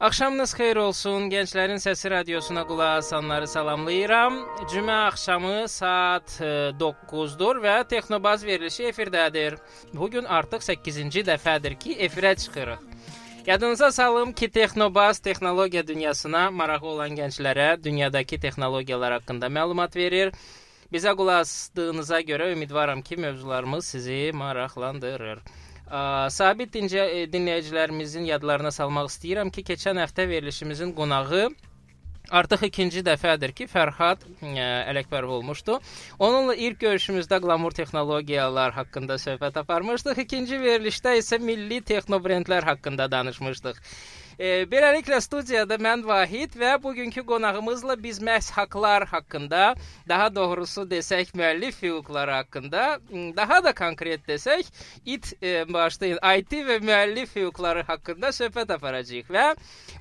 Axşamınız xeyir olsun. Gənclərin Səsi radiosuna qulaq asanları salamlayıram. Cümə axşamı saat 9-dur və Texnobaz verilişi efirdədir. Bu gün artıq 8-ci dəfədir ki, efirə çıxırıq. Yadınıza salım ki, Texnobaz texnologiya dünyasına marağı olan gənclərə dünyadakı texnologiyalar haqqında məlumat verir. Bizə qulaq asdığınıza görə ümidvaram ki, mövzularımız sizi maraqlandırır. Sabit dincə, dinləyicilərimizin yadlarına salmaq istəyirəm ki, keçən həftə verilişimizin qonağı Artıq ikinci dəfədir ki, Fərhad ə, Ələkbərov olmuşdu. Onunla ilk görüşümüzdə qlamur texnologiyalar haqqında söhbət aparmışdıq. İkinci verilişdə isə milli texnobrendlər haqqında danışmışdıq. E, beləliklə studiyada mən Vahid və bugünkü qonağımızla biz məhz haqlar haqqında, daha doğrusu desək müəllif hüquqları haqqında, daha da konkret desək, it e, başlayın IT və müəllif hüquqları haqqında söhbət aparacağıq və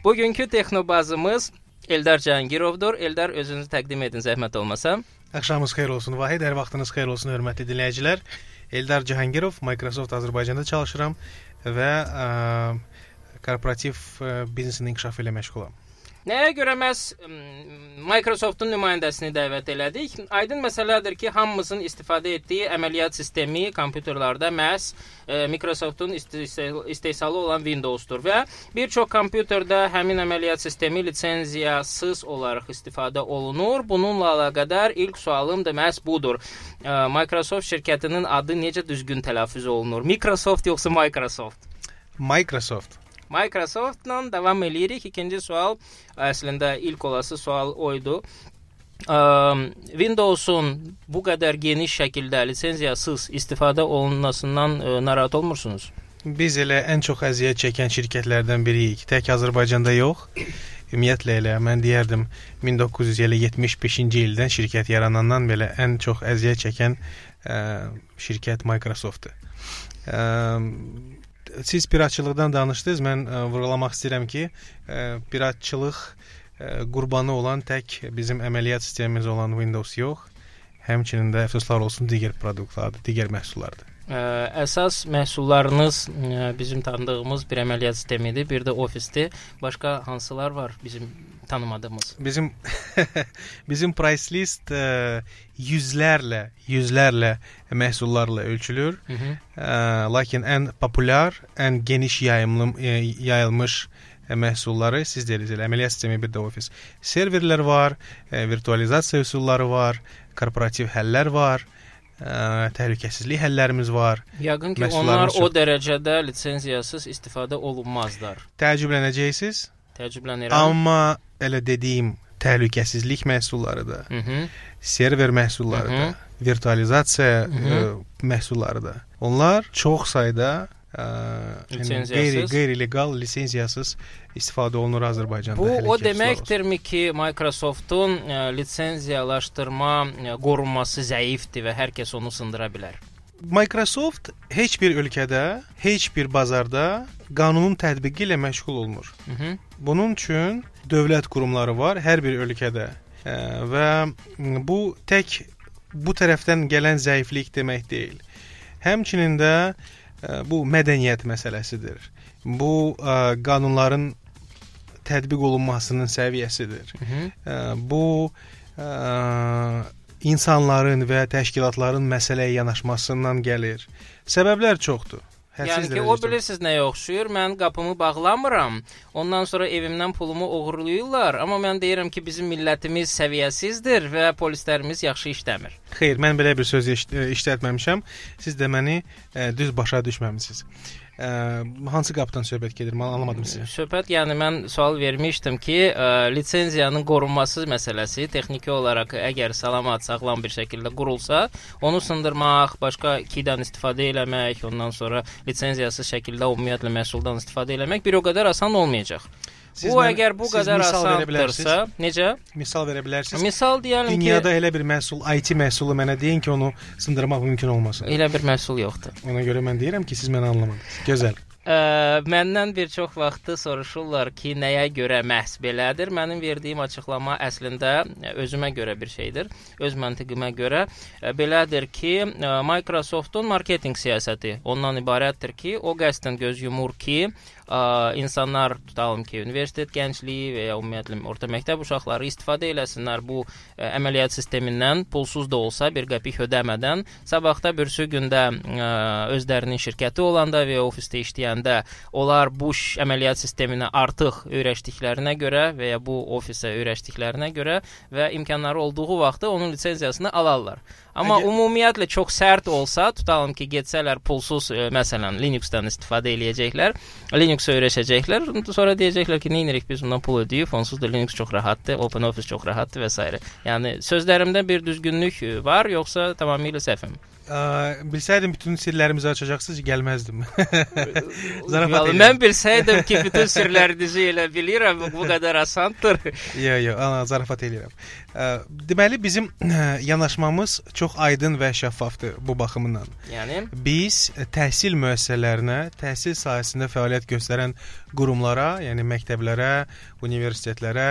bugünkü texnobazımız Eldar Cangirovdur. Eldar özünüzü təqdim edin zəhmət olmasa. Axşamınız xeyir olsun Vahid, hər vaxtınız xeyir olsun hörmətli dinləyicilər. Eldar Cahangirov, Microsoft Azərbaycanda çalışıram və ə, korporativ biznesin inkişafı ilə məşğulam. Nəyə görə məhz Microsoftun nümayəndəsini dəvət elədik? Aydın məsələdir ki, hamımızın istifadə etdiyi əməliyyat sistemi kompüterlərdə məhz Microsoftun istehsalı olan Windows-dur və bir çox kompüterdə həmin əməliyyat sistemi lisenziyasız olaraq istifadə olunur. Bununla əlaqədar ilk sualım da məhz budur. Microsoft şirkətinin adı necə düzgün tələffüz olunur? Microsoft yoxsa Microsoft? Microsoft. Microsoftla davam eləyirik. İkinci sual əslində ilk olası sual oydu. Windows-un bu qədər geniş şəkildə lisenziyasız istifadə olunmasından narahat olmursunuz? Biz elə ən çox əziyyət çəkən şirkətlərdən biriyik. Tək Azərbaycanda yox. Ümumiyyətlə elə mən deyərdim 1975-ci ildən şirkət yaranandan belə ən çox əziyyət çəkən ə, şirkət Microsoft-dur. Siz piratçılıqdan danışdınız. Mən ə, vurğulamaq istəyirəm ki, ə, piratçılıq ə, qurbanı olan tək bizim əməliyyat sistemimiz olan Windows yox, həmçinin də əfsuslar olsun digər produktlardır, digər məhsullardır. Əsas məhsullarınız ə, bizim tanıdığımız bir əməliyyat sistemidir, bir də ofisdir. Başqa hansılar var bizim tanımadığımız? Bizim bizim price list ə, yüzlərlə, yüzlərlə məhsullarla ölçülür. Hı -hı. Ə, lakin ən populyar, ən geniş yayımlı yayılmış məhsulları siz dediniz, əməliyyat sistemi bir də ofis. Serverlər var, virtualizasiya üsulları var, korporativ həllər var ə, təhlükəsizlik həllərimiz var. Yəqin ki, onlar çox... o dərəcədə lisenziyasız istifadə olunmazlar. Təəccüblənəcəksiniz? Təəccüblənirəm. Amma elə dediyim təhlükəsizlik məhsulları da, Hı -hı. server məhsulları Hı -hı. da, virtualizasiya ə, məhsulları da. Onlar çox sayda yəni qeyri qeyri-legal lisenziyasız istifadə olunur Azərbaycanda. Bu o deməkdirmi ki, Microsoftun ə, lisenziyalaşdırma qorunması zəifdir və hər kəs onu sındıra bilər. Microsoft heç bir ölkədə, heç bir bazarda qanunun tətbiqi ilə məşğul olmur. Hı -hı. Bunun üçün dövlət qurumları var hər bir ölkədə. Ə, və bu tək bu tərəfdən gələn zəiflik demək deyil. Həmçinin də bu mədəniyyət məsələsidir. Bu ə, qanunların tətbiq olunmasının səviyyəsidir. Hı -hı. Ə, bu ə, insanların və təşkilatların məsələyə yanaşmasından gəlir. Səbəblər çoxdur. Yəni ki, o bilirsiniz nəyə oxşuyur? Mən qapımı bağlamıram. Ondan sonra evimdən pulumu oğurlayırlar, amma mən deyirəm ki, bizim millətimiz səviyyəsizdir və polislərimiz yaxşı işləmir. Xeyr, mən belə bir söz işlətməmişəm. Siz də məni ə, düz başa düşməmisiniz. Ə, hansı qapıdan söhbət gedir? Mən anlamadım sizi. Söhbət, yəni mən sual vermişdim ki, ə, lisenziyanın qorunması məsələsi texniki olaraq əgər salamat, sağlam bir şəkildə qurulsa, onu sındırmaq, başqa keydən istifadə eləmək, ondan sonra lisenziyasız şəkildə ümumiyyətlə məhsuldan istifadə eləmək bir o qədər asan olmayacaq. Siz bu əgər bu qədər asandırsa, necə? Misal verə bilərsiniz. Misal deyəlim ki, dünyada elə bir məhsul, IT məhsulu mənə deyin ki, onu sındırmaq mümkün olmasın. Elə bir məhsul yoxdur. Ona görə mən deyirəm ki, siz məni anlamadınız. Gözəl. Ə, məndən bir çox vaxtı soruşurlar ki, nəyə görə məhz belədir? Mənim verdiyim açıqlama əslində özümə görə bir şeydir. Öz məntiqimə görə belədir ki, Microsoftun marketinq siyasəti ondan ibarətdir ki, o qəsdən göz yumur ki, ə, insanlar tutalım ki, universitet gəncliyi və ya ümumiyyətlə orta məktəb uşaqları istifadə eləsinlər bu ə, əməliyyat sistemindən pulsuz da olsa bir qəpik ödəmədən sabahda birisi gündə ə, özlərinin şirkəti olanda və ya ofisdə işləyəndə onlar bu əməliyyat sisteminə artıq öyrəşdiklərinə görə və ya bu ofisə öyrəşdiklərinə görə və imkanları olduğu vaxtda onun lisenziyasını alarlar. Amma Əgər... ümumiyyətlə çox sərt olsa, tutalım ki, getsələr pulsuz, ə, məsələn, Linux-dan istifadə eləyəcəklər, Linux-u öyrəşəcəklər, sonra deyəcəklər ki, nə edirik biz bundan pul ödəyib, onsuz da Linux çox rahatdır, OpenOffice çox rahatdır və s. Yəni sözlərimdə bir düzgünlük var, yoxsa tamamilə səhvim? Ə, bilsəydim bütün sirlərimizi açacaqsınız, gəlməzdim. Zarafat edirəm. Mən bilsəydim ki, bütün sirlərinizi elə bilirəm, bu qədər asandır. Yox, yox, ana zarafat edirəm. Ə, deməli bizim yanaşmamız çox aydın və şəffafdır bu baxımından. Yəni biz təhsil müəssisələrinə, təhsil sahəsində fəaliyyət göstərən qurumlara, yəni məktəblərə, universitetlərə,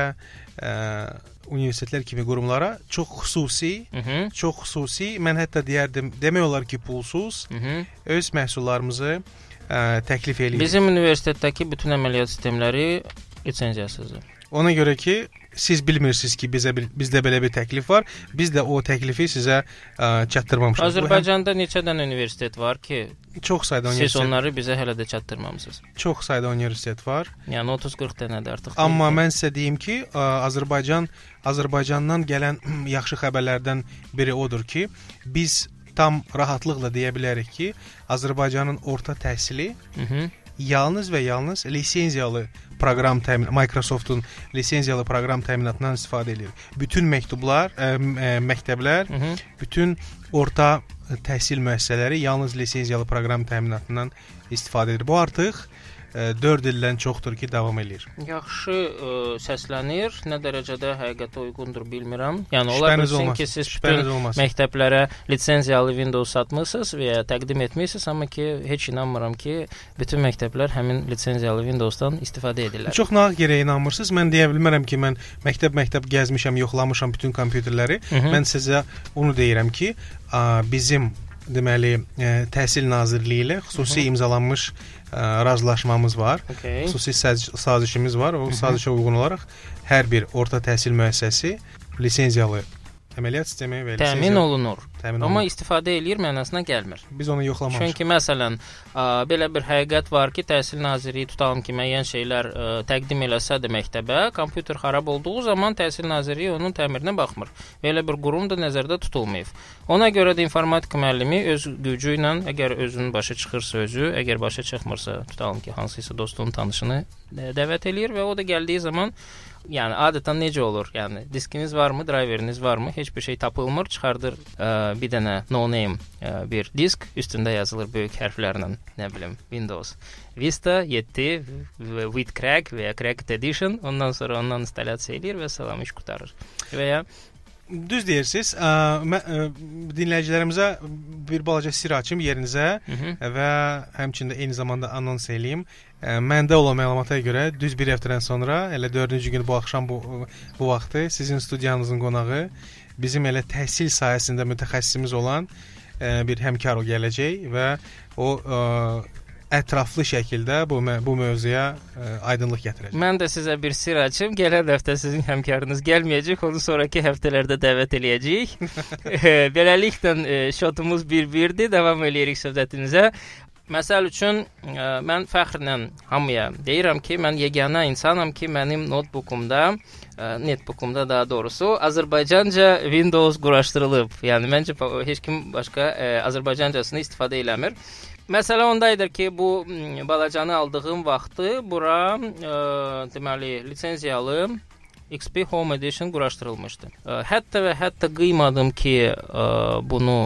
universitetlər kimi qurumlara çox xüsusi, Hı -hı. çox xüsusi, mən hətta deyərdim, demək olar ki, pulsuz Hı -hı. öz məhsullarımızı ə, təklif eləyirik. Bizim universitetdəki bütün əməliyyat sistemləri lisenziyasızdır. Ona görə ki, siz bilmirsiniz ki, bizə bizdə belə bir təklif var. Biz də o təklifi sizə ə, çatdırmamışıq. Azərbaycanda neçə dənə universitet var ki, çox sayda universitet. Siz onları bizə hələ də çatdırmamısınız. Çox sayda universitet var. Yəni 30-40 dənədir artıq. Amma mən sizə deyim ki, ə, Azərbaycan Azərbaycandan gələn yaxşı xəbərlərdən biri odur ki, biz tam rahatlıqla deyə bilərik ki, Azərbaycanın orta təhsili Hı -hı yalnız və yalnız lisenziyalı proqram təmin Microsoftun lisenziyalı proqram təminatından istifadə edir. Bütün məktublar, ə, ə, məktəblər, Hı -hı. bütün orta təhsil müəssisələri yalnız lisenziyalı proqram təminatından istifadə edir. Bu artıq 4 ildən çoxdur ki, davam eləyir. Yaxşı ə, səslənir. Nə dərəcədə həqiqətə uyğundur bilmirəm. Yəni ola bilsin ki, siz bütün olmaz. məktəblərə lisenziyalı Windows satmısınız və ya təqdim etmisiniz, amma ki, heç inanmıram ki, bütün məktəblər həmin lisenziyalı Windows-dan istifadə edirlər. Çox naq yerə inanmırsınız. Mən deyə bilmərəm ki, mən məktəb-məktəb gəzmişəm, yoxlamışam bütün kompüterləri. Hı -hı. Mən sizə onu deyirəm ki, ə, bizim deməli ə, Təhsil Nazirliyi ilə xüsusi Hı -hı. imzalanmış ə, razılaşmamız var. Okay. Xüsusi sazişimiz var. O sazişə uyğun olaraq hər bir orta təhsil müəssisəsi lisenziyalı əməliyyat sistemi və təmin olunur. Təmin Amma olunur. istifadə eləyir mənasına gəlmir. Biz onu yoxlamışıq. Çünki məsələn, ə, belə bir həqiqət var ki, Təhsil Nazirliyi tutalım ki, müəyyən şeylər ə, təqdim eləsə də məktəbə, kompüter xarab olduğu zaman Təhsil Nazirliyi onun təmirinə baxmır. Belə bir qurum da nəzərdə tutulmayıb. Ona görə də informatika müəllimi öz gücü ilə, əgər özünün başa çıxırsa özü, əgər başa çıxmırsa, tutalım ki, hansısa dostunun tanışını dəvət eləyir və o da gəldiyi zaman yəni adətən necə olur? Yəni diskiniz varmı, driveriniz varmı? Heç bir şey tapılmır, çıxardır ə, bir dənə no name ə, bir disk, üstündə yazılır böyük hərflərlə, nə bilim, Windows Vista 7 with crack və ya cracked edition. Ondan sonra ondan installyasiya edir və salam iş qurtarır. Və ya Düz deyirsiniz. Ə, mən ə, dinləyicilərimizə bir balaca sir açım yerinizə Hı -hı. və həmçində eyni zamanda anons eləyim. Ə, məndə olan məlumata görə düz bir həftədən sonra, elə 4-cü gün bu axşam bu bu vaxtı sizin studiyanızın qonağı bizim elə təhsil sahəsində mütəxəssisimiz olan ə, bir həmkar gələcək və o ə, ətraflı şəkildə bu bu mövzuya ə, e, aydınlıq gətirəcək. Mən də sizə bir sirr açım. Gələn həftə sizin həmkarınız gəlməyəcək, onu sonrakı həftələrdə dəvət eləyəcəyik. Beləliklə e, şotumuz bir-birdir. Davam eləyirik söhbətimizə. Məsəl üçün ə, e, mən fəxrlə hamıya deyirəm ki, mən yeganə insanam ki, mənim notebookumda, ə, netbookumda daha doğrusu Azərbaycanca Windows quraşdırılıb. Yəni məncə heç kim başqa ə, Azərbaycancasını istifadə eləmir. Məsələ onda idi ki, bu balacanı aldığım vaxtı bura ə, deməli lisenziyalı XP Home Edition quraşdırılmışdı. Ə, hətta və hətta qıymadım ki, ə, bunu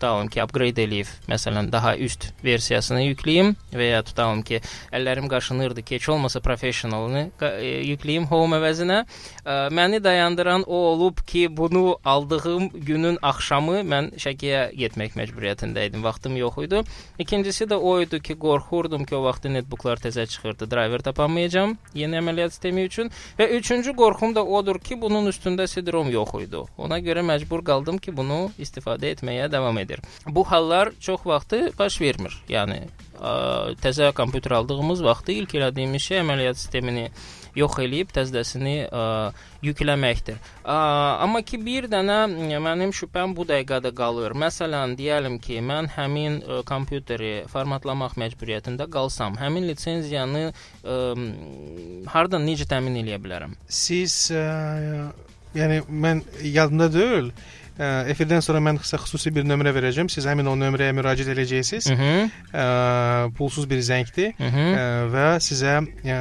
tutalım ki, upgrade eləyib, məsələn, daha üst versiyasını yükləyim və ya tutalım ki, əllərim qaşınırdı ki, heç olmasa professionalını e, yükləyim home əvəzinə. Ə, məni dayandıran o olub ki, bunu aldığım günün axşamı mən Şəkiyə getmək məcburiyyətində idim. Vaxtım yox idi. İkincisi də o idi ki, qorxurdum ki, o vaxtı netbooklar təzə çıxırdı, driver tapamayacağam yeni əməliyyat sistemi üçün və üçüncü qorxum da odur ki, bunun üstündə CD-ROM yox idi. Ona görə məcbur qaldım ki, bunu istifadə etməyə davam edim. Edir. Bu hallar çox vaxtı baş vermir. Yəni ə, təzə kompüter aldığımız vaxtı ilk elədiyimiz şey əməliyyat sistemini yox eləyib təzədəsini ə, yükləməkdir. Ə, amma ki bir dənə mənim şübhəm bu dəqiqədə qalır. Məsələn, deyəlim ki, mən həmin ə, kompüteri formatlamaq məcburiyyətində qalsam, həmin lisenziyanı ə, hardan necə təmin edə bilərəm? Siz ə, yəni mən yadımda deyil. Efirdən sonra mən sizə xüsusi bir nömrə verəcəm. Siz həmin o nömrəyə müraciət edəcəksiniz. Ə, pulsuz bir zəngdir ə, və sizə ə,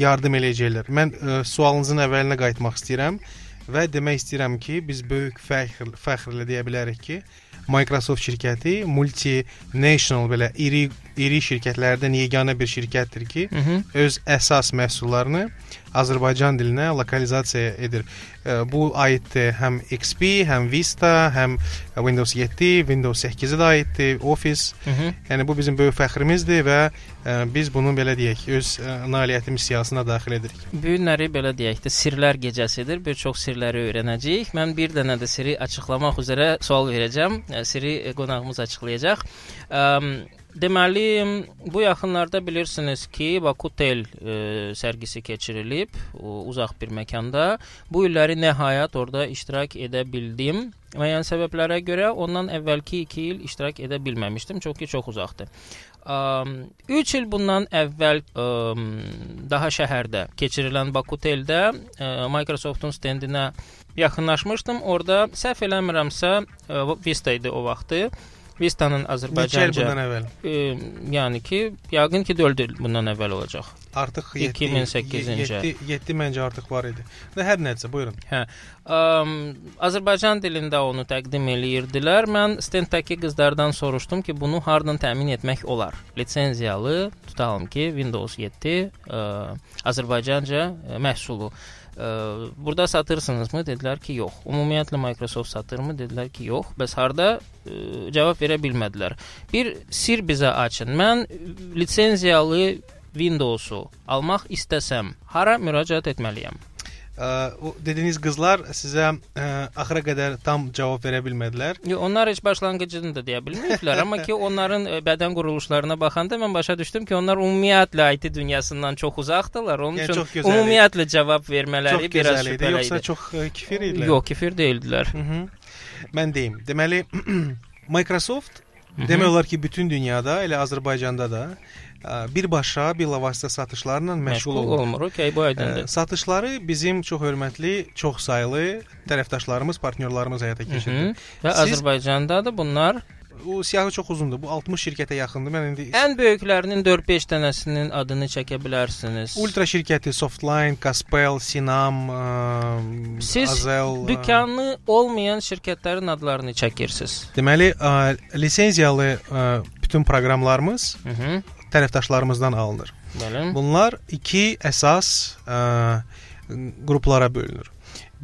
yardım eləyəcəklər. Mən ə, sualınızın əvvəlinə qayıtmaq istəyirəm və demək istəyirəm ki, biz böyük fəxr fəxrlə deyə bilərik ki, Microsoft şirkəti multinational belə iri iri şirkətlərdən yeganə bir şirkətdir ki, Hı -hı. öz əsas məhsullarını Azərbaycan dilinə lokalizasiya edir. Bu aiddir həm XP, həm Vista, həm Windows 7, Windows 8-ə də aiddir, Office. Hı -hı. Yəni bu bizim böyük fəxrimizdir və ə, biz bunu belə deyək, öz ə, nailiyyətimiz siyasətine daxil edirik. Bu günləri belə deyək də sirlər gecəsidir. Bir çox sirləri öyrənəcəyik. Mən bir dənə də sirri açıqlamaq üzrə sual verəcəm. Sirri qonağımız açıqlayacaq. Ə, Deməli, bu yaxınlarda bilirsiniz ki, Bakutel e, sərgisi keçirilib o, uzaq bir məkanda. Bu illəri nəhayət orada iştirak edə bildim. Müəyyən səbəblərə görə ondan əvvəlki 2 il iştirak edə bilməmişdim, çünki çox uzaqdır. 3 il bundan əvvəl ə, daha şəhərdə keçirilən Bakuteldə ə, Microsoftun stendinə yaxınlaşmışdım. Orada səhv eləmirəmsə Vista idi o vaxtı. Vistanın Azərbaycanca. Neçə il bundan əvvəl? E, yəni ki, yəqin ki 4 il bundan əvvəl olacaq. Artıq 2008-ci. 7, 7 məncə artıq var idi. Və hər nəsə, buyurun. Hə. Ə, Azərbaycan dilində onu təqdim eləyirdilər. Mən stenddəki qızlardan soruşdum ki, bunu hardan təmin etmək olar? Lisenziyalı, tutalım ki, Windows 7 ə, Azərbaycanca məhsulu. Burada satırsınızmı? Dedilər ki, yox. Ümumiyyətlə Microsoft satırmı? Dedilər ki, yox. Bəs harda? Ə, cavab verə bilmədilər. Bir sir bizə açın. Mən lisenziyalı Windows-u almaq istəsəm, hara müraciət etməliyəm? Ə, dediyiniz qızlar sizə ə, axıra qədər tam cavab verə bilmədilər. Yox, onlar heç başlanğıcını da deyə bilməyiblər, amma ki onların ə, bədən quruluşlarına baxanda mən başa düşdüm ki, onlar ümumiyyətlə IT dünyasından çox uzaqdılar. Onun yəni, üçün ümumiyyətlə cavab vermələri çox biraz şübhəli idi. Yoxsa çox ə, kifir idilər? Yox, kifir deyildilər. Hı -hı. Mən deyim. Deməli Microsoft Hı -hı. demək olar ki, bütün dünyada, elə Azərbaycanda da birbaşa bilavasitə satışlarla məşğul, məşğul olmur. olmur. Okay, bu aydındır. Satışları bizim çox hörmətli, çox saylı tərəfdaşlarımız, partnyorlarımız həyata keçirir. Və Siz... Azərbaycanda da bunlar o siyahı çox uzundur. Bu 60 şirkətə yaxındır. Mən indi Ən böyüklərinin 4-5 dənəsinin adını çəkə bilərsiniz. Ultra şirkəti Softline, Caspel, Sinam, ə, Siz Azel. dükanı olmayan şirkətlərin adlarını çəkirsiniz. Deməli, ə, lisenziyalı ə, bütün proqramlarımız Hı -hı tərəfdaşlarımızdan alınır. Bəli. Bunlar iki əsas ə, qruplara bölünür.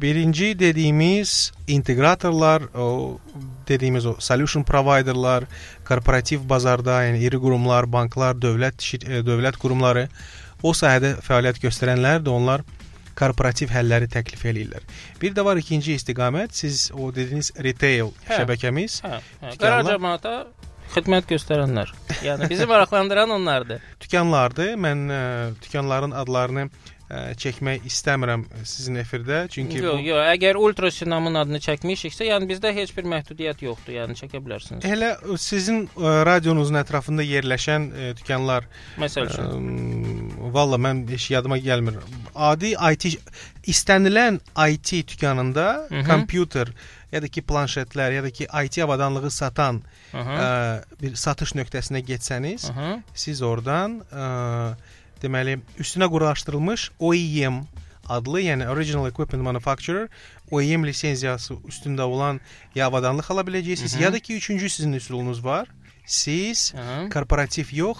Birinci dediyimiz inteqratorlar, o dediyimiz o solution providerlar, korporativ bazarda, yəni iri qurumlar, banklar, dövlət dövlət qurumları o sahədə fəaliyyət göstərənlər də onlar korporativ həlləri təklif eləyirlər. Bir də var ikinci istiqamət, siz o dediyiniz retail hə, şəbəkəmiz. Hə, hə. Qərar cəmaata xidmət göstərənlər. Yəni bizi maraqlandıran onlardır. Dükanlardır. Mən ə, dükanların adlarını ə, çəkmək istəmirəm sizin efirdə, çünki yox, bu... yox, əgər Ultra Sinamın adını çəkmişiksə, yəni bizdə heç bir məhdudiyyət yoxdur, yəni çəkə bilərsiniz. Elə sizin ə, radionuzun ətrafında yerləşən ə, dükanlar məsəl üçün valla mən heç yadıma gəlmir. Adi IT istənilən IT dükanında kompüter ya da ki planşetlər ya da ki IT avadanlığı satan ə, bir satış nöqtəsinə getsəniz, Aha. siz oradan ə, deməli üstünə quraşdırılmış OEM adlı, yəni Original Equipment Manufacturer OEM lisenziyası üstündə olan ya avadanlıq ala biləcəksiniz, Hı -hı. ya da ki üçüncü sizin üsulunuz var. Siz Hı -hı. korporativ yox,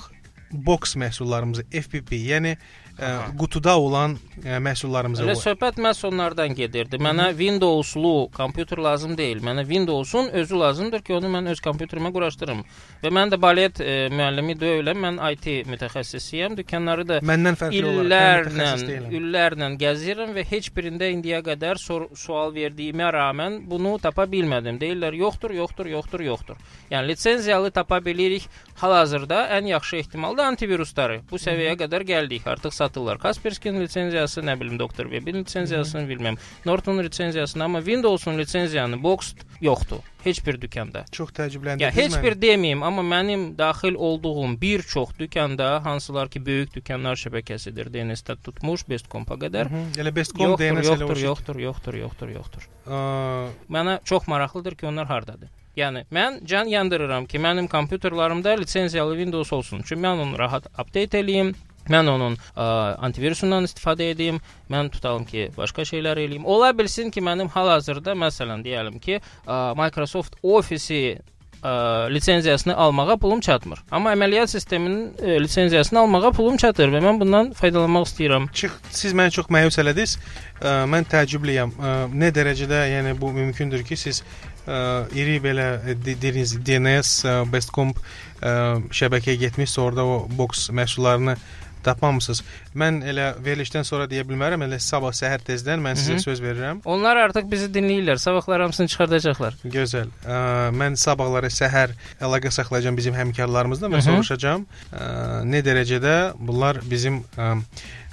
box məhsullarımızı FPP, yəni ə, qutuda olan ə, məhsullarımız Elə var. söhbət məhz onlardan gedirdi. Mənə Windowslu kompüter lazım deyil. Mənə Windowsun özü lazımdır ki, onu mən öz kompüterimə quraşdırım. Və mən də balet e, müəllimi deyiləm. Mən IT mütəxəssisiyəm. Dükanları da Məndən fərqli olaraq illərlə, deyiləm. illərlə gəzirəm və heç birində indiyə qədər sor sual verdiyimə rəğmen bunu tapa bilmədim. Deyirlər, yoxdur, yoxdur, yoxdur, yoxdur. Yəni lisenziyalı tapa bilirik. Hal-hazırda ən yaxşı ehtimalda antivirusları. Bu səviyyəyə qədər gəldik. Artıq satırlar. Kasperskin lisenziyası, nə bilim, Doktor Webin lisenziyasını bilməm. Norton lisenziyasını, amma Windows'un lisenziyanı box yoxdur. Heç bir dükanda. Çox təəccübləndirdiniz Ya heç bir deməyim, amma mənim daxil olduğum bir çox dükanda, hansılar ki, böyük dükanlar şəbəkəsidir, DNS-də tutmuş Bestcom-a qədər. Hı, Elə Bestcom Yoxdur, DNS elə o yoxdur, yoxdur, yoxdur, yoxdur, yoxdur. Aa, Mənə çox maraqlıdır ki, onlar hardadır. Yəni mən can yandırıram ki, mənim kompüterlərimdə lisenziyalı Windows olsun. Çünki mən onu rahat update eləyim. Mən onun ə, antivirusundan istifadə edeyim. Mən tutalım ki, başqa şeylər eləyim. Ola bilsin ki, mənim hal-hazırda məsələn deyəlim ki, ə, Microsoft Office-i ə, lisenziyasını almağa pulum çatmır. Amma əməliyyat sisteminin ə, lisenziyasını almağa pulum çatır və mən bundan faydalanmaq istəyirəm. Çıx, siz məni çox məyus elədiniz. Ə, mən təəccüblüyəm. Ə, nə dərəcədə, yəni bu mümkündür ki, siz ə, iri belə dediyiniz DNS, ə, Bestcom ə, şəbəkəyə getmişsə, orada o box məhsullarını tapmamısınız. Mən elə verilişdən sonra deyə bilmərəm. Elə sabah səhər tezdən mən sizə Hı -hı. söz verirəm. Onlar artıq bizi dinləyirlər. Sabahlar hamısını çıxardacaqlar. Gözəl. Ə, mən sabahları səhər əlaqə saxlayacağam bizim həmkarlarımızla və soruşacağam ə, nə dərəcədə bunlar bizim ə,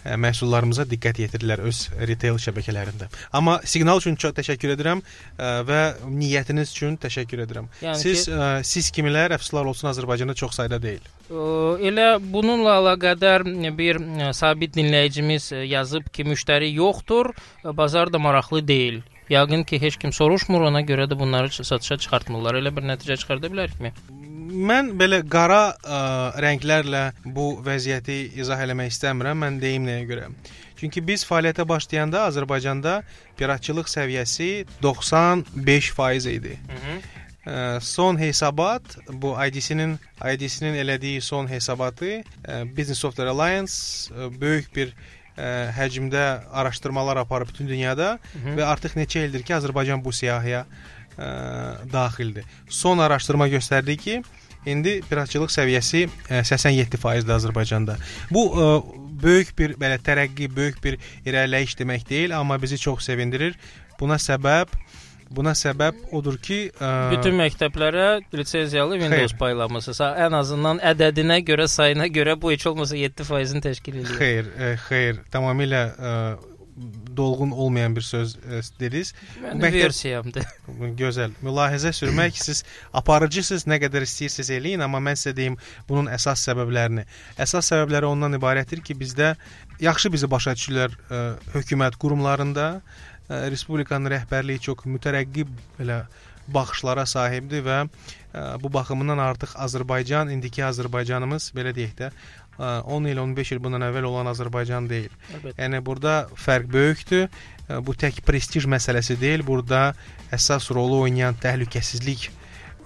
məhsullarımıza diqqət yetirirlər öz retail şəbəkələrində. Amma siqnal üçün çox təşəkkür edirəm və niyyətiniz üçün təşəkkür edirəm. Yəni siz ki, ə, siz kimilər əfsuslar olsun Azərbaycanda çox sayda deyil. Elə bununla əlaqədar bir sabit dinləyicimiz yazıb ki, müştəri yoxdur, bazar da maraqlı deyil. Yəqin ki, heç kim soruşmur, ona görə də bunları satışa çıxartmırlar. Elə bir nəticə çıxarda bilərikmi? Mən belə qara ə, rənglərlə bu vəziyyəti izah eləmək istəmirəm. Mən deyim nəyə görə. Çünki biz fəaliyyətə başlayanda Azərbaycanda piratçılıq səviyyəsi 95% idi. Hı -hı. Ə, son hesabat bu IDC-nin IDC-nin elədiyi son hesabatı ə, Business Software Alliance ə, böyük bir ə, həcmdə araşdırmalar aparıb bütün dünyada Hı -hı. və artıq neçə ildir ki, Azərbaycan bu siyahıya ə, daxildir. Son araşdırma göstərdi ki, indi piratçılıq səviyyəsi ə, 87%dir Azərbaycanda. Bu ə, böyük bir belə tərəqqi, böyük bir irəliləyiş demək deyil, amma bizi çox sevindirir. Buna səbəb buna səbəb odur ki, ə, Bütün məktəblərə lisenziyalı Windows Xeyr. paylamısınız. Ha, Ən azından ədədinə görə, sayına görə bu heç olmasa 7%-ni təşkil edir. xeyr, ə, xeyr, tamamilə ə, dolğun olmayan bir söz ə, dediniz. Mənim Məktəb- versiyamdır. Gözəl. Mülahizə sürmək siz aparıcısınız, nə qədər istəyirsiniz eləyin, amma mən sizə deyim bunun əsas səbəblərini. Əsas səbəbləri ondan ibarətdir ki, bizdə yaxşı bizi başa düşürlər ə, hökumət qurumlarında, ə, respublikanın rəhbərliyi çox mütərəqqib belə baxışlara sahibdir və bu baxımından artıq Azərbaycan, indiki Azərbaycanımız belə deyək də ə, 10 il, 15 il bundan əvvəl olan Azərbaycan deyil. Əlbəttə. Yəni burada fərq böyükdür. E, Bu tək prestij məsələsi deyil. Burada əsas rolu oynayan təhlükəsizlik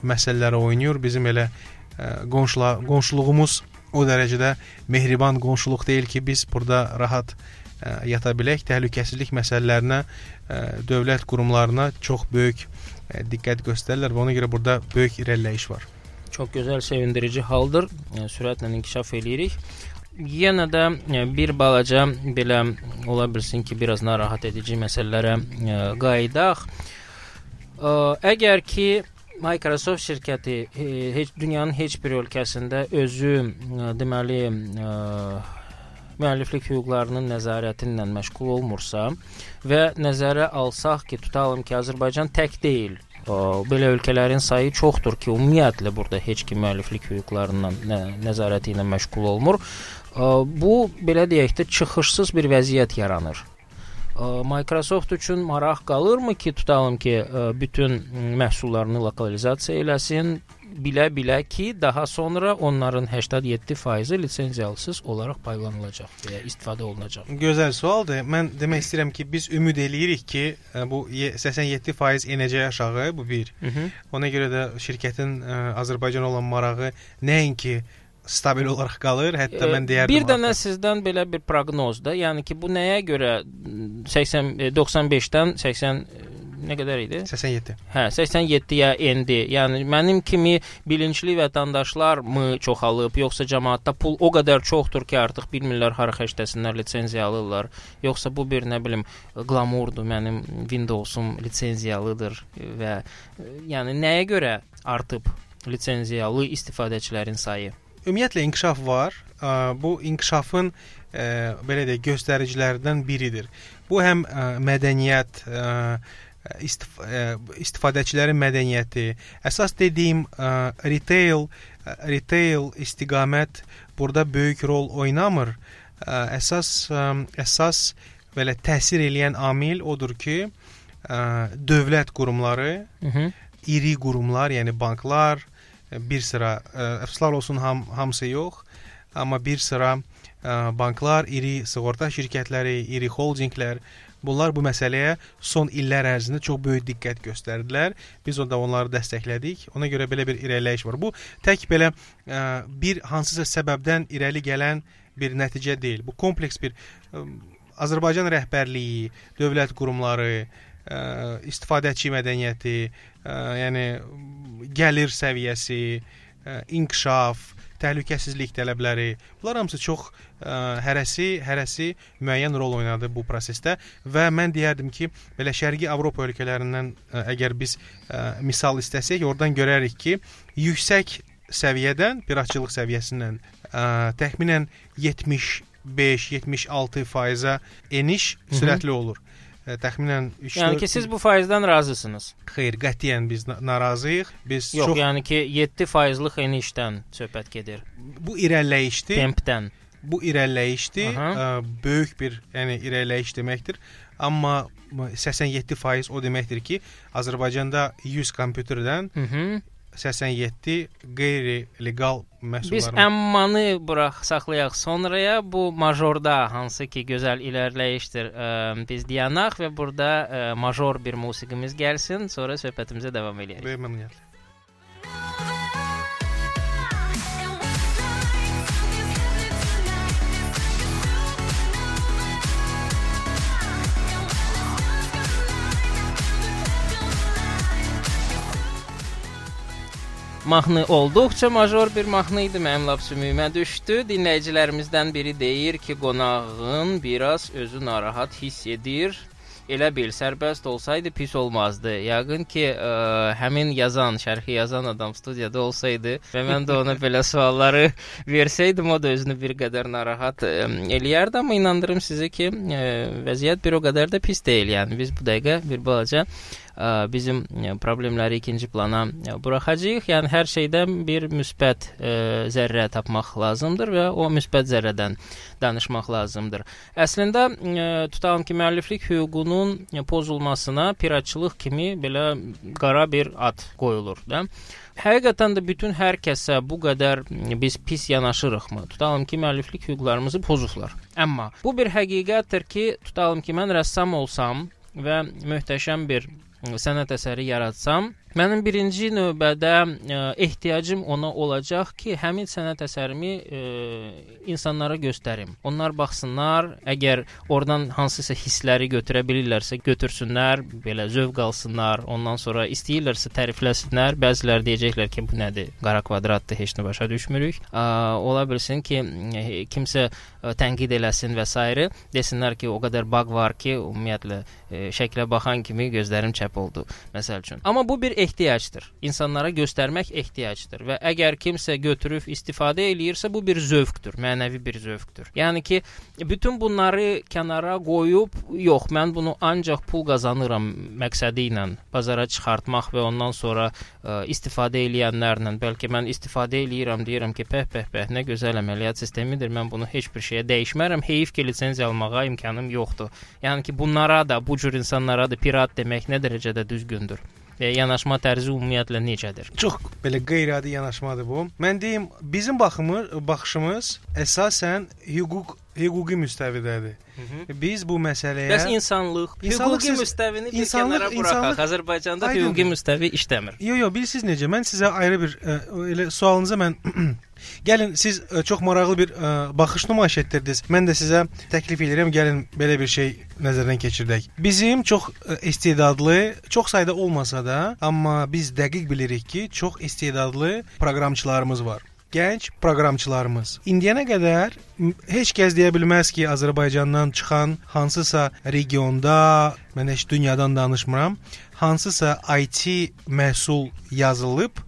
məsələləri oynayır. Bizim elə e, qonşula qonşuluğumuz o dərəcədə mehriban qonşuluq deyil ki, biz burada rahat e, yata bilək. Təhlükəsizlik məsələlərinə e, dövlət qurumlarına çox böyük e, diqqət göstərirlər və ona görə burada böyük irəliləyiş var. Çox gözəl, sevindirici haldır. Yəni, sürətlə inkişaf eləyirik. Yenə də e, bir balaca belə ola bilsin ki, biraz narahat edici məsələlərə e, qayıdaq. E, Əgər ki Microsoft şirkəti e, heç dünyanın heç bir ölkəsində özü e, deməli e, müəlliflik hüquqlarının nəzarəti ilə məşğul olmursa və nəzərə alsaq ki, tutalım ki, Azərbaycan tək deyil. Belə ölkələrin sayı çoxdur ki, ümumiyyətlə burada heç kim müəlliflik hüquqlarından nə, nəzarəti ilə məşğul olmur. Bu belə deyək də çıxışsız bir vəziyyət yaranır. Microsoft üçün maraq qalırmı ki, tutalım ki, bütün məhsullarını lokalizasiya eləsin, bilə-bilə ki, daha sonra onların 87%-i lisenziyasız olaraq paylanılacaq və ya istifadə olunacaq. Gözəl sualdır. Mən demək istəyirəm ki, biz ümid eləyirik ki, bu ye- 87% enəcək aşağı, bu bir. Hı -hı. Ona görə də şirkətin ə, Azərbaycana olan marağı nəinki stabil olaraq qalır. Hətta mən deyərdim. Bir dənə sizdən belə bir proqnoz da, yəni ki, bu nəyə görə 80 95-dən 80 nə qədər idi? 87. Hə, 87-yə endi. Yəni mənim kimi bilinçli vətəndaşlar mı çoxalıb, yoxsa cəmaətdə pul o qədər çoxdur ki, artıq bilmirlər hara xərcləsinlər, lisenziya alırlar, yoxsa bu bir nə bilim qlamurdur, mənim Windows-um lisenziyalıdır və yəni nəyə görə artıb lisenziyalı istifadəçilərin sayı? Ümumiyyətlə inkişaf var. Bu inkişafın belə deyək göstəricilərdən biridir. Bu həm mədəniyyət, istif istifadəçilərin mədəniyyəti, əsas dediyim retail, retail istiqamət burada böyük rol oynamır. Əsas əsas belə təsir eləyən amil odur ki, dövlət qurumları, Hı -hı. iri qurumlar, yəni banklar, bir sıra əfsuslar olsun ham hamısı yox, amma bir sıra banklar, iri sığorta şirkətləri, iri holdinqlər bunlar bu məsələyə son illər ərzində çox böyük diqqət göstərdilər. Biz onda onları dəstəklədik. Ona görə belə bir irəliləyiş var. Bu tək belə bir hansısa səbəbdən irəli gələn bir nəticə deyil. Bu kompleks bir Azərbaycan rəhbərliyi, dövlət qurumları, ə, istifadəçi mədəniyyəti, ə, yəni gəlir səviyyəsi, ə, inkişaf, təhlükəsizlik tələbləri, bunlar hamısı çox ə, hərəsi, hərəsi müəyyən rol oynadı bu prosesdə və mən deyərdim ki, belə Şərqi Avropa ölkələrindən ə, əgər biz ə, misal istəsək, oradan görərik ki, yüksək səviyyədən, piratçılıq səviyyəsindən ə, təxminən 75-76 faiza eniş sürətli olur təxminən 3 Yəni ki, siz bu faizdən razısınız? Xeyr, qətiyyən biz narazıyıq. Biz Yox, çox yəni ki, 7 faizlik enişdən söhbət gedir. Bu irəliləyişdir. Tempdən. Bu irəliləyişdir. Ə, böyük bir, yəni irəliləyiş deməkdir. Amma 87% o deməkdir ki, Azərbaycanda 100 kompüterdən Hı -hı 87 qeyri-legal məhsullar. Biz əmmanı burax saxlayaq sonraya. Bu majorda hansı ki gözəl irəliləyişdir. Ə, biz dayanaq və burada ə, major bir musiqimiz gəlsin, sonra söhbətimizə davam edərik. Məmnuniyyətlə. Mahnı olduqca major bir mahnı idi. Mənim lap sümüyümə düşdü. Dinləyicilərimizdən biri deyir ki, qonağın biraz özü narahat hiss edir. Elə bil sərbəst olsaydı pis olmazdı. Yəqin ki, ə, həmin yazan, şərhi yazan adam studiyada olsaydı və mən də ona belə sualları versəydim, o da özünü bir qədər narahat ə, eləyərdi, amma inandırım sizi ki, ə, vəziyyət bir o qədər də pis deyil. Yəni biz bu dəqiqə bir balaca bizim problemləri ikinci plana buraxacağıq. Yəni hər şeydən bir müsbət zərrə tapmaq lazımdır və o müsbət zərrədən danışmaq lazımdır. Əslində tutalım ki, müəlliflik hüququnun pozulmasına piratçılıq kimi belə qara bir ad qoyulur da. Həqiqətən də bütün hər kəsə bu qədər biz pis yanaşırıqmı? Tutalım ki, müəlliflik hüquqlarımızı pozublar. Amma bu bir həqiqətdir ki, tutalım ki, mən rəssam olsam və möhtəşəm bir sənət əsəri yaratsam, mənim birinci növbədə ə, ehtiyacım ona olacaq ki, həmin sənət əsərimi ə, insanlara göstərim. Onlar baxsınlar, əgər oradan hansısa hissləri götürə bilirlərsə, götürsünlər, belə zövq alsınlar. Ondan sonra istəyirlərsə tərifləsinlər. Bəziləri deyəcəklər ki, bu nədir? Qara kvadratdır, heç nə başa düşmürük. Ə, ola bilsin ki, kimsə ə, tənqid eləsin və s. desinlər ki, o qədər baq var ki, ümumiyyətlə ə, şəklə baxan kimi gözlərim çəp oldu, məsəl üçün. Amma bu bir ehtiyacdır. İnsanlara göstərmək ehtiyacdır və əgər kimsə götürüb istifadə eləyirsə, bu bir zövqdür, mənəvi bir zövqdür. Yəni ki, bütün bunları kənara qoyub, yox, mən bunu ancaq pul qazanıram məqsədi ilə bazara çıxartmaq və ondan sonra ə, istifadə eləyənlərlə, bəlkə mən istifadə eləyirəm, deyirəm ki, pəh pəh pəh, nə gözəl əməliyyat sistemidir. Mən bunu heç bir şeyə dəyişmərəm. Heyif ki, lisenziya almağa imkanım yoxdur. Yəni ki, bunlara da, bu cür insanlara da pirat demək nə dərəcədə düzgündür? Və yanaşma tərzi ümumiyyətlə necədir? Çox belə qeyri-adi yanaşmadır bu. Mən deyim, bizim baxımız, baxışımız əsasən hüquq hüquqi müstəvidədir. Biz bu məsələyə Bəs insanlıq, hüquqi müstəvini bir insanlıq- kənara buraxaq. Azərbaycanda Aydındır. hüquqi müstəvi işləmir. Yo, yo, bilirsiniz necə? Mən sizə ayrı bir ə, elə sualınıza mən gəlin siz ə, çox maraqlı bir ə, baxış nümayiş etdirdiniz. Mən də sizə təklif edirəm, gəlin belə bir şey nəzərdən keçirdək. Bizim çox ə, istedadlı, çox sayda olmasa da, amma biz dəqiq bilirik ki, çox istedadlı proqramçılarımız var. Gənc proqramçılarımız. İndiyənə qədər heç kəs deyə bilməz ki, Azərbaycandan çıxan hansısa regionda, mən heç dünyadan danışmıram, hansısa IT məhsul yazılıb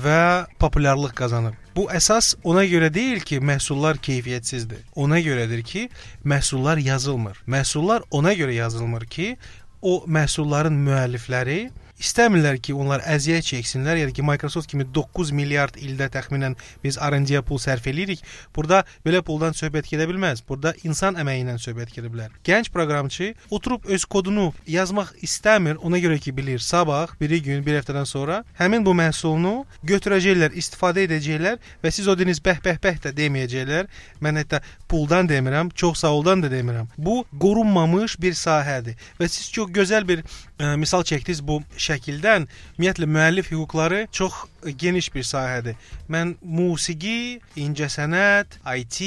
və populyarlıq qazanıb. Bu əsas ona görə deyil ki, məhsullar keyfiyyətsizdir. Ona görədir ki, məhsullar yazılmır. Məhsullar ona görə yazılmır ki, o məhsulların müəllifləri istəmirlər ki, onlar əziyyət çəksinlər. Yəni ki, Microsoft kimi 9 milyard ildə təxminən biz R&D-yə pul sərf eləyirik. Burada belə puldan söhbət gedə bilməz. Burada insan əməyi ilə söhbət gedə bilər. Gənc proqramçı oturub öz kodunu yazmaq istəmir. Ona görə ki, bilir, sabah, bir gün, bir həftədən sonra həmin bu məhsulunu götürəcəklər, istifadə edəcəklər və siz o deniz bəh-bəh-bəh də deməyəcəklər. Mən hətta puldan demirəm, çox sağ oldan da demirəm. Bu qorunmamış bir sahədir və siz çox gözəl bir ə, misal çəkdiniz bu şəkildən. Ümumiyyətlə müəllif hüquqları çox geniş bir sahədir. Mən musiqi, incəsənət, IT,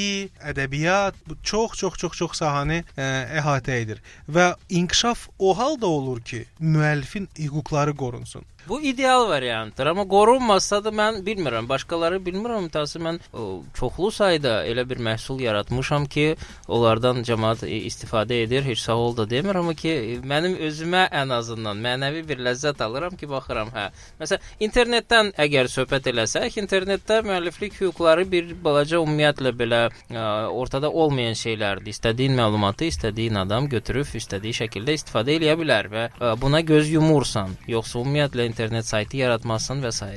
ədəbiyyat bu çox çox çox çox sahəni ə, əhatə edir və inkişaf o halda olur ki, müəllifin hüquqları qorunsun. Bu ideal variantdır, amma qorunmasa da mən bilmirəm, başqaları bilmirəm, təəssüf mən o, çoxlu sayda elə bir məhsul yaratmışam ki, onlardan cəmaət e, istifadə edir, heç sağ ol da demir, amma ki, e, mənim özümə ən azından mənəvi bir ləzzət alıram ki, baxıram, hə. Məsələn, internetdən əgər söhbət eləsək, internetdə müəlliflik hüquqları bir balaca ümumiyyətlə belə ə, ortada olmayan şeylərdir. İstədiyin məlumatı istədiyin adam götürüb istədiyi şəkildə istifadə edə bilər və ə, buna göz yumursan, yoxsa ümumiyyətlə internet saytı yaratmazsan və s.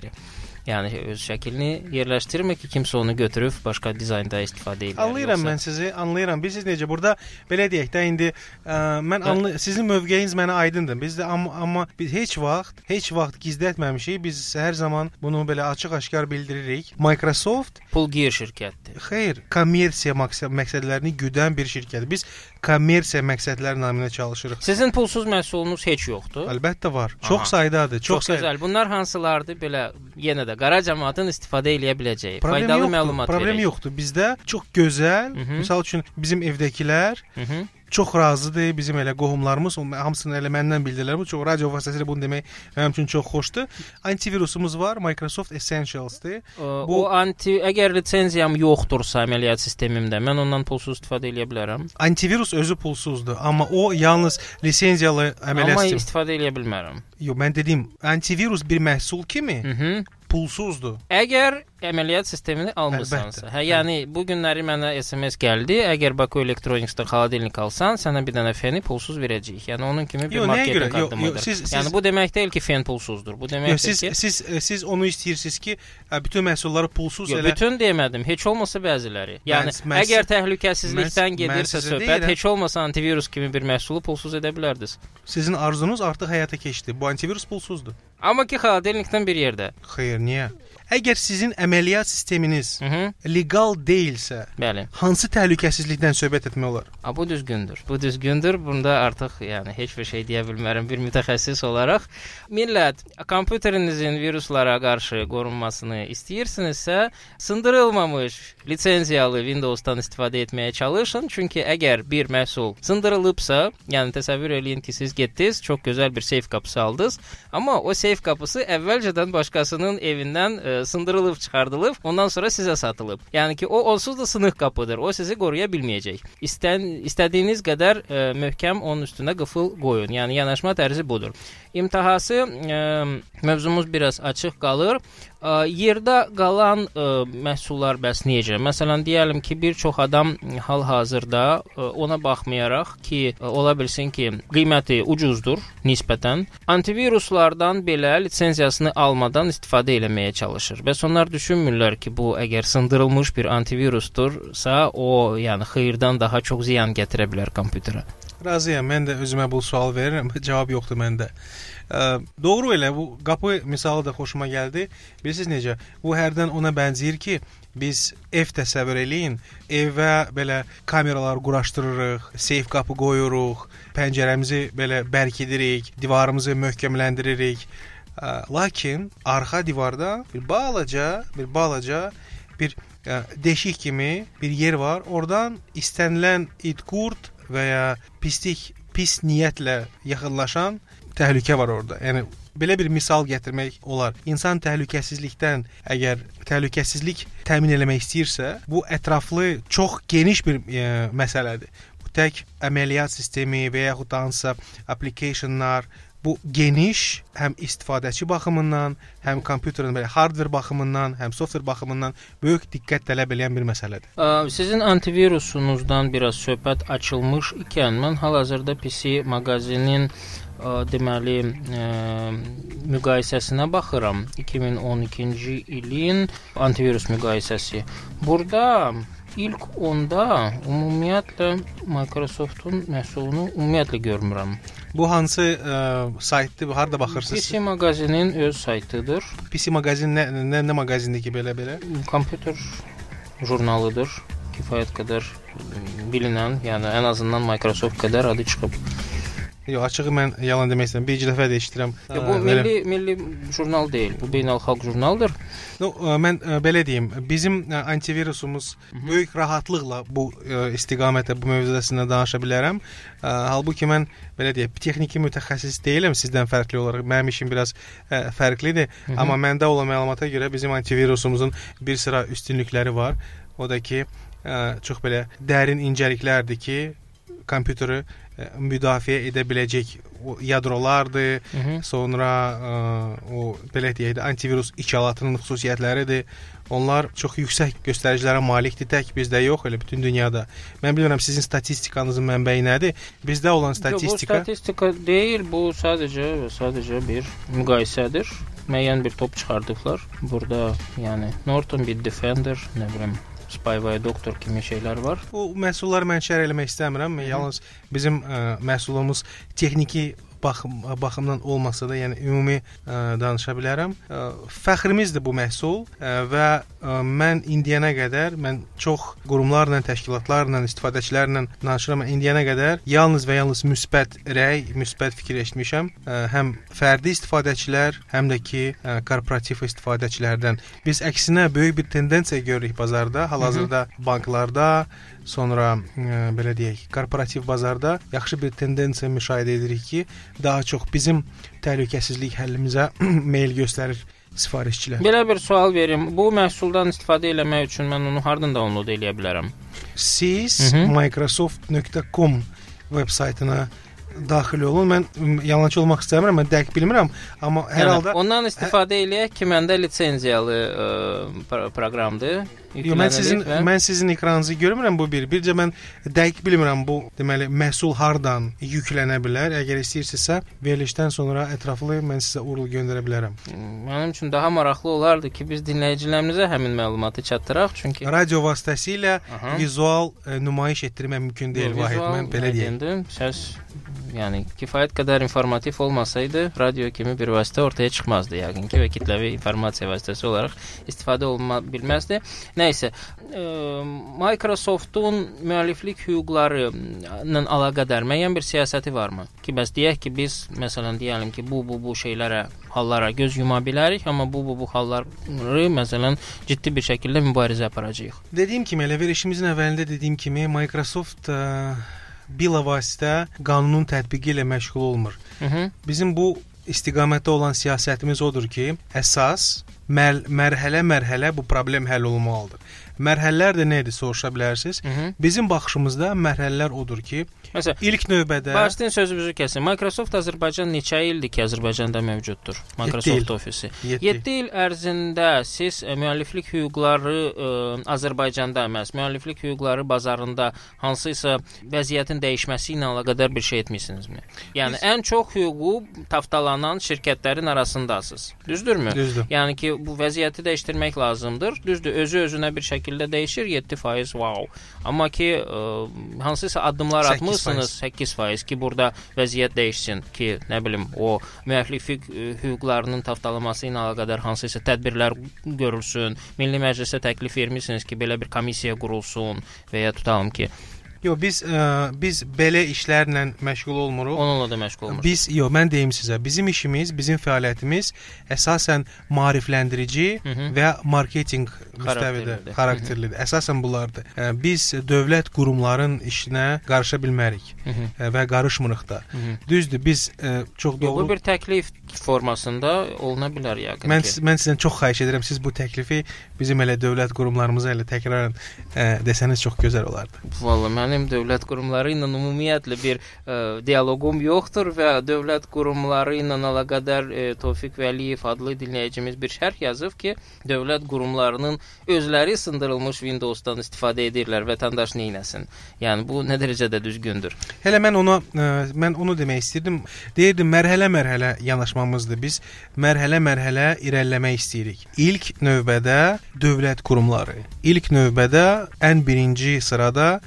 Yəni öz şəklini yerləşdirmə ki, kimsə onu götürüb başqa dizaynda istifadə edir. Anlayıram mən sizi, anlayıram. Bilirsiniz necə burada belə deyək də indi ə, mən anlı sizin mövqeyiniz mənə aydındır. Biz də amma, amma biz heç vaxt, heç vaxt gizlətməmişik. Biz hər zaman bunu belə açıq-aşkar bildiririk. Microsoft pulgir şirkətdir. Xeyr, kommersiya məqsəd məqsədlərini güdən bir şirkətdir. Biz kommersiya məqsədləri naminə çalışırıq. Sizin pulsuz məhsulunuz heç yoxdur? Əlbəttə var. Aha. Çox saydadır. Çox, Çox sayda. gözəl. Bunlar hansılardır? Belə yenə də qara cəmaətin istifadə edə biləcəyi Problem faydalı yoxdur, məlumat problem verək. yoxdur. Bizdə çox gözəl, Hı -hı. məsəl üçün bizim evdəkilər Hı -hı. Çox razıdır. Bizim elə qohumlarımız, hamısını elə məndən bildilər. Bu çox radio vasitəsilə bunu demək mənim üçün çox xoşdur. Antivirusumuz var, Microsoft Essentials-dır. Bu o anti əgər lisenziyam yoxdursa əməliyyat sistemimdə mən ondan pulsuz istifadə edə bilərəm. Antivirus özü pulsuzdur, amma o yalnız lisenziyalı əməliyyat Amma sistemi. istifadə edə bilmərəm. Yox, mən dedim, antivirus bir məhsul kimi Mhm. pulsuzdur. Əgər əməliyyat sistemini almısansa. Əlbəttə, Hə, yəni bu günləri mənə SMS gəldi. Əgər Baku Electronics-da xaladelnik alsan, sənə bir dənə feni pulsuz verəcəyik. Yəni onun kimi bir marketinq addımıdır. siz- siz- yəni bu demək deyil ki, fen pulsuzdur. Bu deməkdir Yox, siz ki, siz siz onu istəyirsiniz ki, ə, bütün məhsulları pulsuz Yox, elə bütün demədim, heç olmasa bəziləri. Yəni Mən- mən əgər siz- təhlükəsizlikdən mən- mən gedirsə sizə söhbət, deyirəm. heç olmasa antivirus kimi bir məhsulu pulsuz edə bilərdiniz. sizin arzunuz artıq həyata keçdi. Bu antivirus pulsuzdur. Amma ki, xaladelnikdən bir yerdə. Xeyr, niyə? Əgər sizin əməliyyat sisteminiz Mhm. legal deyilsə, Bəli. hansı təhlükəsizlikdən söhbət etmək olar? A, bu düzgündür. Bu düzgündür. Bunda artıq yəni heç bir şey deyə bilmərəm bir mütəxəssis olaraq. Millət, kompüterinizin viruslara qarşı qorunmasını istəyirsinizsə, sındırılmamış lisenziyalı Windows-dan istifadə etməyə çalışın. Çünki əgər bir məhsul sındırılıbsa, yəni təsəvvür eləyin ki, siz getdiniz, çox gözəl bir seyf qapısı aldınız, amma o seyf qapısı əvvəlcədən başqasının evindən ə, sındırılıb çıxardılıb, ondan sonra sizə satılıb. Yəni ki, o onsuz da sınıq qapıdır. O sizi qoruya bilməyəcək. İstən istədiyiniz qədər ə, möhkəm onun üstünə qıfıl qoyun. Yəni yanaşma tərzi budur. İmtahası ə, mövzumuz biraz açıq qalır. Ə, yerdə qalan ə, məhsullar bəs necə? Məsələn, deyəlim ki, bir çox adam hal-hazırda ə, ona baxmayaraq ki, ə, ola bilsin ki, qiyməti ucuzdur nisbətən, antiviruslardan belə lisenziyasını almadan istifadə etməyə çalışır. Bəs onlar düşünmürlər ki, bu əgər sındırılmış bir antivirusdursa, o, yəni xeyirdən daha çox ziyan gətirə bilər kompüterə. Razıyam. Mən də özümə bu sual verirəm. Cavab yoxdur məndə. Doğru elə bu qapı misalı da xoşuma gəldi. Bilirsiniz necə? Bu hərdən ona bənzəyir ki, biz ev təsəvvür eləyin. Evə belə kameralar quraşdırırıq, seyf qapı qoyuruq, pəncərəmizi belə bərkidirik, divarımızı möhkəmləndiririk. Lakin arxa divarda bir balaca, bir balaca bir deşik kimi bir yer var. Oradan istənilən it qurd və ya pislik, pis niyyətlə yaxınlaşan təhlükə var orada. Yəni belə bir misal gətirmək olar. İnsan təhlükəsizlikdən əgər təhlükəsizlik təmin etmək istəyirsə, bu ətraflı çox geniş bir e, məsələdir. Bu tək əməliyyat sistemi və yaxud da hansısa applicationlar bu geniş həm istifadəçi baxımından, həm kompüterin belə hardver baxımından, həm softver baxımından böyük diqqət tələb edən bir məsələdir. Ə, sizin antivirusunuzdan biraz söhbət açılmış ikən mən hal-hazırda PC mağazinin ə, deməli ə, müqayisəsinə baxıram. 2012-ci ilin antivirus müqayisəsi. Burada ilk onda ümumiyyətlə Microsoft-un məhsulunu ümumiyyətlə görmürəm. Bu hansı ə, saytdır? Harda baxırsınız? PC mağazinin öz saytıdır. PC mağazin nə nə, nə mağazindir ki, belə belə? Kompüter jurnalıdır. Kifayət qədər bilinən, yəni ən azından Microsoft qədər adı çıxıb. Yox, açığı mən yalan demək istəyirəm. Bir iki dəfə də eşidirəm. Ya, bu milli milli jurnal deyil. Bu beynəlxalq jurnaldır. No, mən belə deyim, bizim antivirusumuz -hı. böyük rahatlıqla bu istiqamətdə bu mövzusunda danışa bilərəm. Halbuki mən belə deyək, texniki mütəxəssis deyiləm sizdən fərqli olaraq. Mənim işim biraz fərqlidir, -hı. amma məndə olan məlumata görə bizim antivirusumuzun bir sıra üstünlükləri var. O da ki, çox belə dərin incəliklərdir ki, kompüteri müdafiə edə biləcək yadrolardır. Hı -hı. Sonra ə, o belə deyək də antivirus içalatının xüsusiyyətləridir. Onlar çox yüksək göstəricilərə malikdir. Tək bizdə yox, elə bütün dünyada. Mən bilmirəm sizin statistikanızın mənbəyi nədir? Bizdə olan statistika Yo, Bu statistika deyil, bu sadəcə və sadəcə bir müqayisədir. Müəyyən bir top çıxardıblar. Burada, yəni Norton Bitdefender, nə bilim, Spyware Doctor kimi şeylər var. Bu məhsulları mən şərh eləmək istəmirəm. Yalnız bizim ə, məhsulumuz texniki baxım baxımdan olmasa da, yəni ümumi ə, danışa bilərəm. Ə, fəxrimizdir bu məhsul ə, və ə, mən indiyənə qədər mən çox qurumlarla, təşkilatlarla, istifadəçilərlə danışıram. İndiyənə qədər yalnız və yalnız müsbət rəy, müsbət fikir eşitmişəm. Ə, həm fərdi istifadəçilər, həm də ki, ə, korporativ istifadəçilərdən. Biz əksinə böyük bir tendensiya görürük bazarda. Hal-hazırda banklarda, sonra ə, belə deyək, korporativ bazarda yaxşı bir tendensiya müşahidə edirik ki, daha çox bizim təhlükəsizlik həllimizə meyl göstərir sifarişçilər. Belə bir sual verim. Bu məhsuldan istifadə etmək üçün mən onu hardan download edə bilərəm? Siz microsoft.com veb saytına daxil olun. Mən yalançı olmaq istəmirəm, mən dəqiq bilmirəm, amma hər yəni, halda ondan istifadə hə, eləyək ki, məndə lisenziyalı ə, proqramdır. Yox, mən sizin və... mən sizin ekranınızı görmürəm bu bir. Bircə mən dəqiq bilmirəm bu deməli məhsul hardan yüklənə bilər. Əgər istəyirsinizsə, verilişdən sonra ətraflı mən sizə URL göndərə bilərəm. Mənim üçün daha maraqlı olardı ki, biz dinləyicilərimizə həmin məlumatı çatdıraq, çünki radio vasitəsilə Aha. vizual ə, nümayiş etdirmək mümkün deyil Yo, Vahid. Mən belə deyim. Səs yəni kifayət qədər informativ olmasaydı, radio kimi bir vasitə ortaya çıxmazdı yəqin ki və kütləvi informasiya vasitəsi olaraq istifadə olunma bilməzdi. Nəysə, ə, Microsoftun müəlliflik hüquqları ilə əlaqədar müəyyən bir siyasəti varmı? Ki bəs deyək ki, biz məsələn deyəlim ki, bu bu bu şeylərə, hallara göz yuma bilərik, amma bu bu bu halları məsələn ciddi bir şəkildə mübarizə aparacağıq. Dediyim kimi, elə verişimizin əvvəlində dediyim kimi Microsoft ə bilavasitə qanunun tətbiqi ilə məşğul olmur. Hı -hı. Bizim bu istiqamətdə olan siyasətimiz odur ki, əsas mərhələ-mərhələ bu problem həll olunmalıdır. Mərhələlər də nədir soruşa bilərsiniz. Hı -hı. Bizim baxışımızda mərhələlər odur ki, Məsələn, ilk növbədə Başdan sözünüzü kəsin. Microsoft Azərbaycan neçə ildir ki, Azərbaycanda mövcuddur? Microsoft Office. 7 il ərzində siz e, müəlliflik hüquqları ə, e, Azərbaycanda əməs, müəlliflik hüquqları bazarında hansısa vəziyyətin dəyişməsi ilə əlaqədar bir şey etmisinizmi? Yəni Biz... ən çox hüququ taftalanan şirkətlərin arasındasınız. Düzdürmü? Düzdür. Yəni ki, bu vəziyyəti dəyişdirmək lazımdır. Düzdür, özü özünə bir şəkildə dəyişir 7% wow. Amma ki ə, hansısa addımlar 8%. atmısınız 8% ki, burada vəziyyət dəyişsin ki, nə bilim, o müəllif hüquqlarının tapdalanması ilə əlaqədar hansısa tədbirlər görülsün. Milli Məclisə təklif vermisiniz ki, belə bir komissiya qurulsun və ya tutalım ki, Yox, biz ə, biz belə işlərlə məşğul olmuruq. Onunla da məşğul olmuruq. Biz yox, mən deyim sizə, bizim işimiz, bizim fəaliyyətimiz əsasən maarifləndirici Hı -hı. və marketinq müstəvidə xarakterlidir. Hı -hı. Əsasən bunlardır. Ə, biz dövlət qurumların işinə qarışa bilmərik Hı -hı. Ə, və qarışmırıq da. Hı -hı. Düzdür, biz ə, çox doğru yox, bu bir təklif formasında oluna bilər yəqin mən, ki. Mən sizdən çox xahiş edirəm, siz bu təklifi bizim elə dövlət qurumlarımıza elə təkrarən ə, desəniz çox gözəl olardı. Vallahi mən mənim dövlət qurumları ilə ümumiyyətlə bir ə, e, dialoqum yoxdur və dövlət qurumları ilə əlaqədar ə, e, Tofiq Vəliyev adlı dinləyicimiz bir şərh yazıb ki, dövlət qurumlarının özləri sındırılmış Windows-dan istifadə edirlər, vətəndaş nə etsin? Yəni bu nə dərəcədə düzgündür? Hələ mən ona ə, e, mən onu demək istirdim. Deyirdim mərhələ-mərhələ yanaşmamızdır. Biz mərhələ-mərhələ irəliləmək istəyirik. İlk növbədə dövlət qurumları, ilk növbədə ən birinci sırada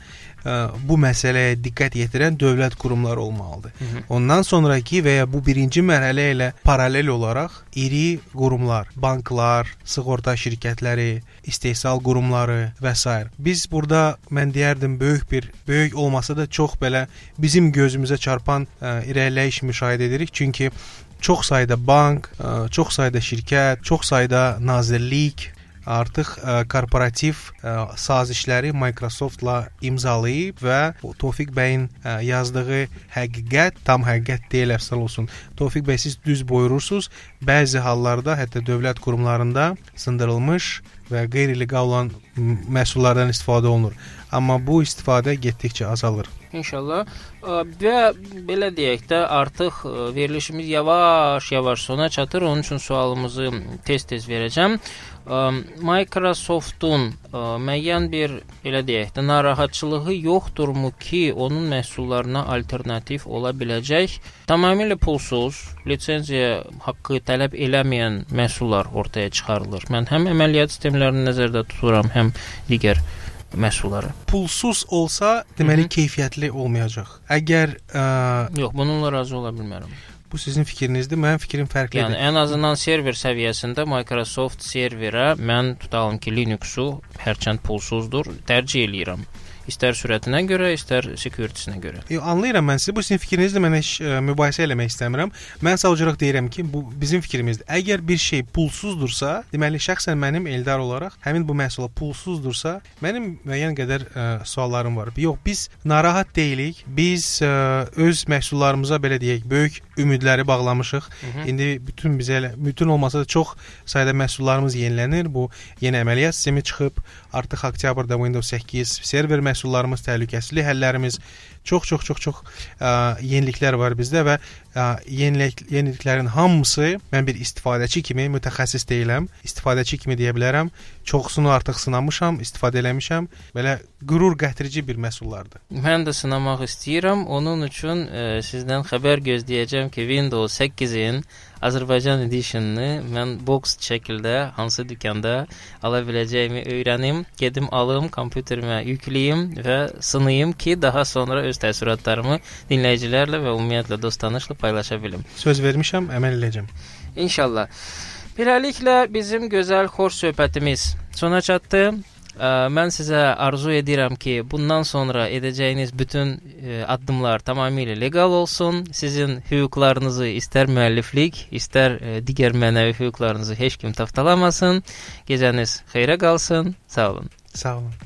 bu məsələyə diqqət yetirən dövlət qurumları olmalıdır. Hı -hı. Ondan sonrakı və ya bu birinci mərhələ ilə paralel olaraq iri qurumlar, banklar, sığorta şirkətləri, istehsal qurumları və s. Biz burada mən deyərdim böyük bir böyük olmasa da çox belə bizim gözümüzə çarpan ə, irəliləyiş müşahidə edirik. Çünki çox sayda bank, ə, çox sayda şirkət, çox sayda nazirlik artıq ə, e, korporativ ə, e, sazişləri Microsoftla imzalayıb və Tofiq bəyin ə, e, yazdığı həqiqət tam həqiqət deyil, əfsal olsun. Tofiq bəy siz düz buyurursunuz. Bəzi hallarda hətta dövlət qurumlarında sındırılmış və qeyri-legal olan məhsullardan istifadə olunur. Amma bu istifadə getdikcə azalır. İnşallah. Və belə deyək də, artıq verilişimiz yavaş-yavaş sona çatır. Onun üçün sualımızı tez-tez verəcəm. Microsoftun müəyyən bir elə deyək də narahatçılığı yoxdurmu ki, onun məhsullarına alternativ ola biləcək tamamilə pulsuz, lisenziya haqqı tələb eləməyən məhsullar ortaya çıxarılır. Mən həm əməliyyat sistemlərini nəzərdə tuturam, həm digər məhsulları. Pulsuz olsa, deməli Hı -hı. keyfiyyətli olmayacaq. Əgər ə... Yox, bununla razı ola bilmərəm. Bu sizin fikrinizdir. Mənim fikrim fərqlidir. Yəni ən azından server səviyyəsində Microsoft serverə mən tutalım ki, Linux-u hərçənd pulsuzdur, tərcih eləyirəm. İstər sürətinə görə, istər security-sinə görə. Yox, anlayıram mən sizi. Bu sizin fikrinizdir. Mən heç ə, e, mübahisə eləmək istəmirəm. Mən sadəcə olaraq deyirəm ki, bu bizim fikrimizdir. Əgər bir şey pulsuzdursa, deməli şəxsən mənim Eldar olaraq həmin bu məhsula pulsuzdursa, mənim müəyyən qədər ə, e, suallarım var. Yox, biz narahat deyilik. Biz ə, e, öz məhsullarımıza belə deyək, böyük ümidləri bağlamışıq. Hı -hı. İndi bütün bizə elə bütün olmasa da çox sayda məhsullarımız yenilənir. Bu yeni əməliyyat sistemi çıxıb. Artıq oktyabrda Windows 8 server məhsullarımız təhlükəsizlik həllərimiz çox-çox çox-çox yeniliklər var bizdə və yenilik yeniliklərin hamısı mən bir istifadəçi kimi mütəxəssis deyiləm. İstifadəçi kimi deyə bilərəm. Çoxsunu artıq sınamışam, istifadə eləmişəm. Belə qürur gətirici bir məhsullardır. Mən də sınamaq istəyirəm. Onun üçün ə, sizdən xəbər gözləyəcəm ki, Windows 8-in Azərbaycan editionunu mən box şəkildə hansı dükanda ala biləcəyimi öyrənim, gedim alım, kompüterimə yükləyim və sınayım ki, daha sonra öz təəssüratlarımı dinləyicilərlə və ümumiyyətlə dost tanışla paylaşa bilim. Söz vermişəm, əməl edəcəm. İnşallah. Beləliklə bizim gözəl xoş söhbətimiz sona çatdı. Mən sizə arzu edirəm ki, bundan sonra edəcəyiniz bütün addımlar tamamilə legal olsun. Sizin hüquqlarınızı istər müəlliflik, istər digər mənəvi hüquqlarınızı heç kim tapdalamasın. Gecəniz xeyrə qalsın. Sağ olun. Sağ olun.